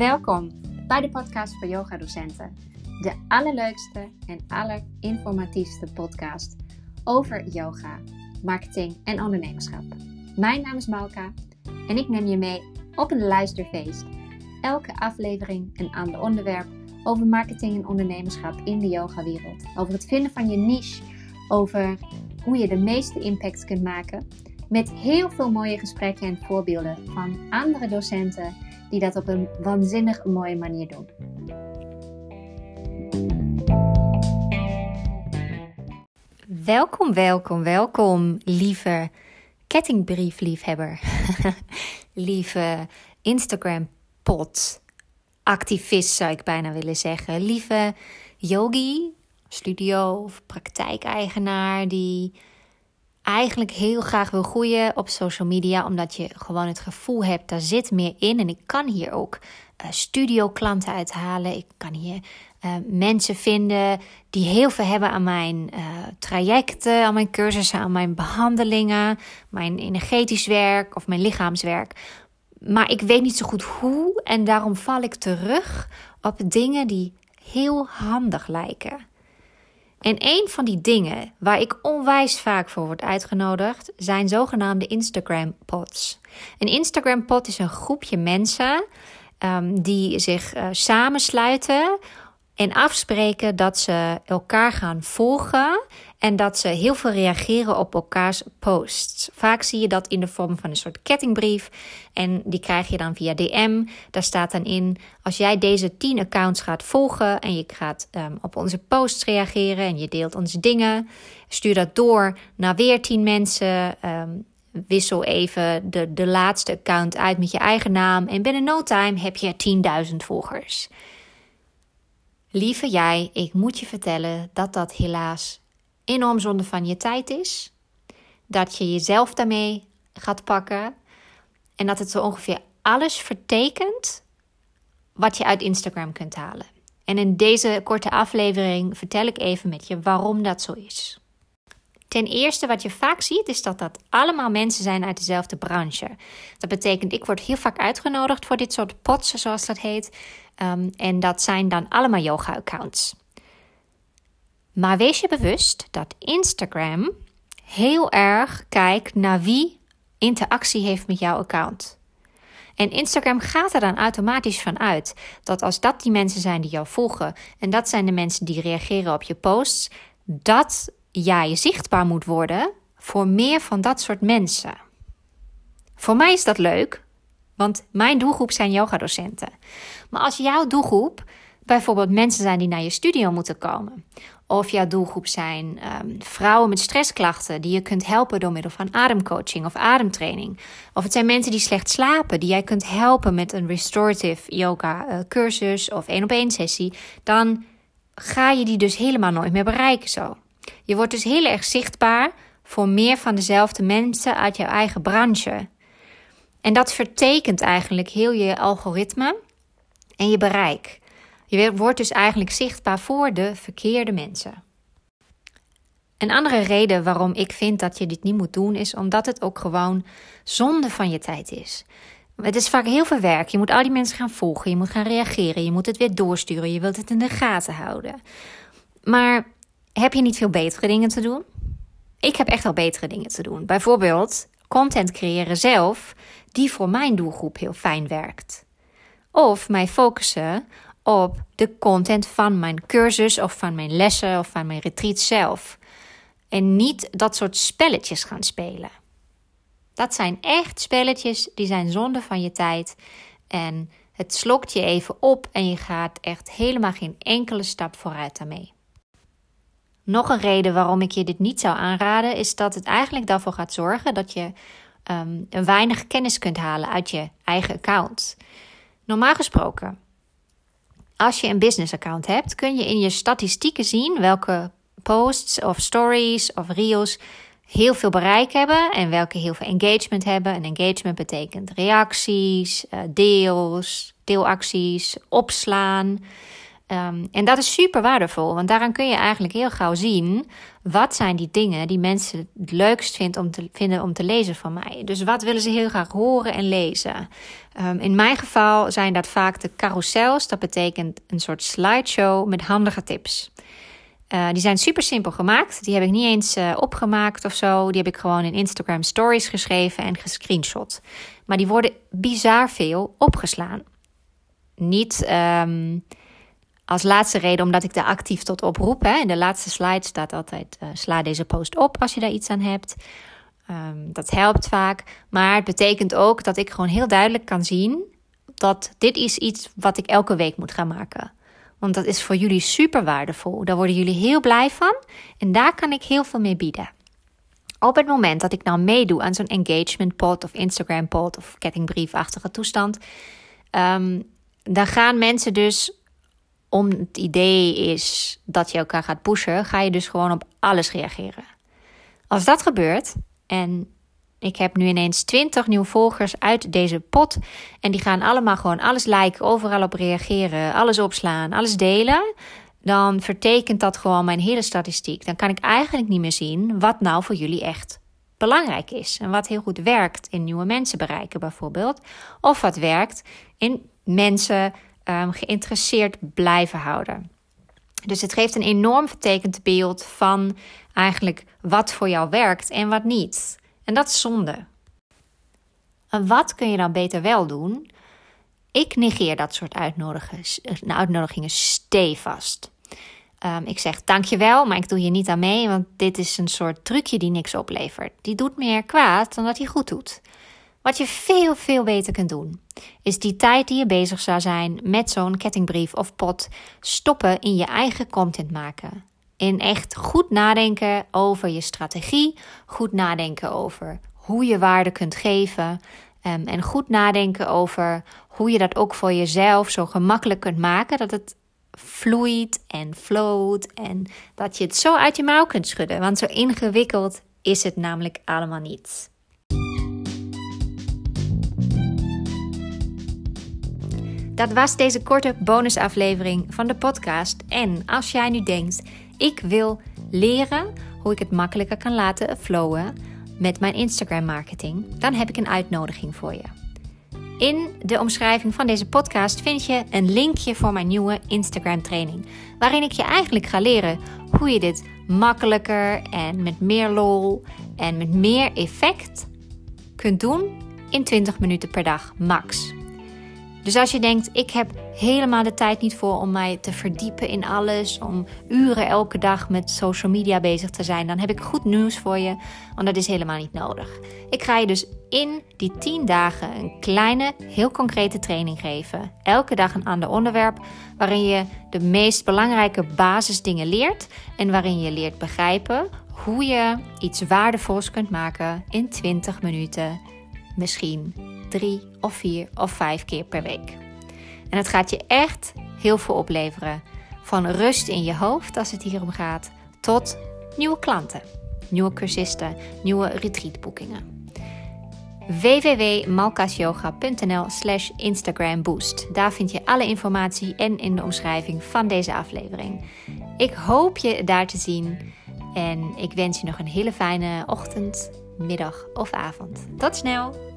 Welkom bij de podcast voor yoga-docenten. De allerleukste en allerinformatiefste podcast over yoga, marketing en ondernemerschap. Mijn naam is Malka en ik neem je mee op een luisterfeest. Elke aflevering een ander onderwerp over marketing en ondernemerschap in de yogawereld. Over het vinden van je niche, over hoe je de meeste impact kunt maken. Met heel veel mooie gesprekken en voorbeelden van andere docenten die dat op een waanzinnig mooie manier doen. Welkom, welkom, welkom, lieve kettingbriefliefhebber. lieve Instagram-pot activist zou ik bijna willen zeggen. Lieve yogi, studio of praktijkeigenaar die eigenlijk heel graag wil groeien op social media, omdat je gewoon het gevoel hebt, daar zit meer in. En ik kan hier ook uh, studioklanten uithalen. Ik kan hier uh, mensen vinden die heel veel hebben aan mijn uh, trajecten, aan mijn cursussen, aan mijn behandelingen, mijn energetisch werk of mijn lichaamswerk. Maar ik weet niet zo goed hoe en daarom val ik terug op dingen die heel handig lijken. En een van die dingen waar ik onwijs vaak voor word uitgenodigd zijn zogenaamde Instagram pods. Een Instagram pod is een groepje mensen um, die zich uh, samensluiten en afspreken dat ze elkaar gaan volgen en dat ze heel veel reageren op elkaars posts. Vaak zie je dat in de vorm van een soort kettingbrief. En die krijg je dan via DM. Daar staat dan in: als jij deze 10 accounts gaat volgen en je gaat um, op onze posts reageren en je deelt onze dingen, stuur dat door naar weer 10 mensen. Um, wissel even de, de laatste account uit met je eigen naam. En binnen no time heb je 10.000 volgers. Lieve jij, ik moet je vertellen dat dat helaas enorm zonde van je tijd is. Dat je jezelf daarmee gaat pakken. En dat het zo ongeveer alles vertekent wat je uit Instagram kunt halen. En in deze korte aflevering vertel ik even met je waarom dat zo is. Ten eerste, wat je vaak ziet, is dat dat allemaal mensen zijn uit dezelfde branche. Dat betekent, ik word heel vaak uitgenodigd voor dit soort pots, zoals dat heet. Um, en dat zijn dan allemaal yoga-accounts. Maar wees je bewust dat Instagram heel erg kijkt naar wie interactie heeft met jouw account. En Instagram gaat er dan automatisch van uit dat als dat die mensen zijn die jou volgen en dat zijn de mensen die reageren op je posts, dat jij zichtbaar moet worden voor meer van dat soort mensen. Voor mij is dat leuk, want mijn doelgroep zijn yogadocenten. Maar als jouw doelgroep bijvoorbeeld mensen zijn die naar je studio moeten komen, of jouw doelgroep zijn um, vrouwen met stressklachten die je kunt helpen door middel van ademcoaching of ademtraining. Of het zijn mensen die slecht slapen, die jij kunt helpen met een restorative yoga uh, cursus of één op één sessie. Dan ga je die dus helemaal nooit meer bereiken zo. Je wordt dus heel erg zichtbaar voor meer van dezelfde mensen uit jouw eigen branche. En dat vertekent eigenlijk heel je algoritme en je bereik. Je wordt dus eigenlijk zichtbaar voor de verkeerde mensen. Een andere reden waarom ik vind dat je dit niet moet doen, is omdat het ook gewoon zonde van je tijd is. Het is vaak heel veel werk. Je moet al die mensen gaan volgen, je moet gaan reageren, je moet het weer doorsturen, je wilt het in de gaten houden. Maar heb je niet veel betere dingen te doen? Ik heb echt wel betere dingen te doen. Bijvoorbeeld content creëren zelf, die voor mijn doelgroep heel fijn werkt. Of mij focussen op de content van mijn cursus of van mijn lessen of van mijn retreat zelf. En niet dat soort spelletjes gaan spelen. Dat zijn echt spelletjes die zijn zonde van je tijd. En het slokt je even op en je gaat echt helemaal geen enkele stap vooruit daarmee. Nog een reden waarom ik je dit niet zou aanraden, is dat het eigenlijk daarvoor gaat zorgen dat je um, een weinig kennis kunt halen uit je eigen account. Normaal gesproken als je een business account hebt, kun je in je statistieken zien welke posts of stories of reels heel veel bereik hebben en welke heel veel engagement hebben. En engagement betekent reacties, eh, deels, deelacties, opslaan. Ehm, en dat is super waardevol, want daaraan kun je eigenlijk heel gauw zien wat zijn die dingen die mensen het leukst vinden om te, vinden om te lezen van mij. Dus wat willen ze heel graag horen en lezen? Ehm, in mijn geval zijn dat vaak de carousels, dat betekent een soort slideshow met handige tips. Uh, die zijn super simpel gemaakt. Die heb ik niet eens uh, opgemaakt of zo. Die heb ik gewoon in Instagram Stories geschreven en gescreenshot. Maar die worden bizar veel opgeslaan. Niet um, als laatste reden omdat ik daar actief tot oproep. Hè. In de laatste slide staat altijd: uh, sla deze post op als je daar iets aan hebt. Um, dat helpt vaak. Maar het betekent ook dat ik gewoon heel duidelijk kan zien dat dit is iets wat ik elke week moet gaan maken. Want dat is voor jullie super waardevol. Daar worden jullie heel blij van. En daar kan ik heel veel mee bieden. Op het moment dat ik nou meedoe aan zo'n engagement pot of Instagram pot of kettingbriefachtige toestand, um, dan gaan mensen dus om het idee is dat je elkaar gaat pushen, ga je dus gewoon op alles reageren. Als dat gebeurt en ik heb nu ineens 20 nieuwe volgers uit deze pot. En die gaan allemaal gewoon alles liken, overal op reageren, alles opslaan, alles delen. Dan vertekent dat gewoon mijn hele statistiek. Dan kan ik eigenlijk niet meer zien wat nou voor jullie echt belangrijk is. En wat heel goed werkt in nieuwe mensen bereiken bijvoorbeeld. Of wat werkt in mensen um, geïnteresseerd blijven houden. Dus het geeft een enorm vertekend beeld van eigenlijk wat voor jou werkt en wat niet. En dat is zonde. En wat kun je dan beter wel doen? Ik negeer dat soort uitnodigingen stevast. Um, ik zeg dankjewel, maar ik doe hier niet aan mee, want dit is een soort trucje die niks oplevert. Die doet meer kwaad dan dat hij goed doet. Wat je veel, veel beter kunt doen, is die tijd die je bezig zou zijn met zo'n kettingbrief of pot stoppen in je eigen content maken. In echt goed nadenken over je strategie, goed nadenken over hoe je waarde kunt geven. Um, en goed nadenken over hoe je dat ook voor jezelf zo gemakkelijk kunt maken dat het vloeit en float en dat je het zo uit je mouw kunt schudden. Want zo ingewikkeld is het namelijk allemaal niet. Dat was deze korte bonusaflevering van de podcast. En als jij nu denkt, ik wil leren hoe ik het makkelijker kan laten flowen met mijn Instagram marketing, dan heb ik een uitnodiging voor je. In de omschrijving van deze podcast vind je een linkje voor mijn nieuwe Instagram training, waarin ik je eigenlijk ga leren hoe je dit makkelijker en met meer lol en met meer effect kunt doen in 20 minuten per dag max. Dus als je denkt, ik heb helemaal de tijd niet voor om mij te verdiepen in alles, om uren elke dag met social media bezig te zijn, dan heb ik goed nieuws voor je, want dat is helemaal niet nodig. Ik ga je dus in die 10 dagen een kleine, heel concrete training geven. Elke dag een ander onderwerp waarin je de meest belangrijke basisdingen leert en waarin je leert begrijpen hoe je iets waardevols kunt maken in 20 minuten, misschien drie of vier of vijf keer per week. En het gaat je echt heel veel opleveren. Van rust in je hoofd als het hier om gaat, tot nieuwe klanten, nieuwe cursisten, nieuwe retreatboekingen www.malkasyoga.nl slash Instagram Boost. Daar vind je alle informatie en in de omschrijving van deze aflevering. Ik hoop je daar te zien en ik wens je nog een hele fijne ochtend, middag of avond. Tot snel!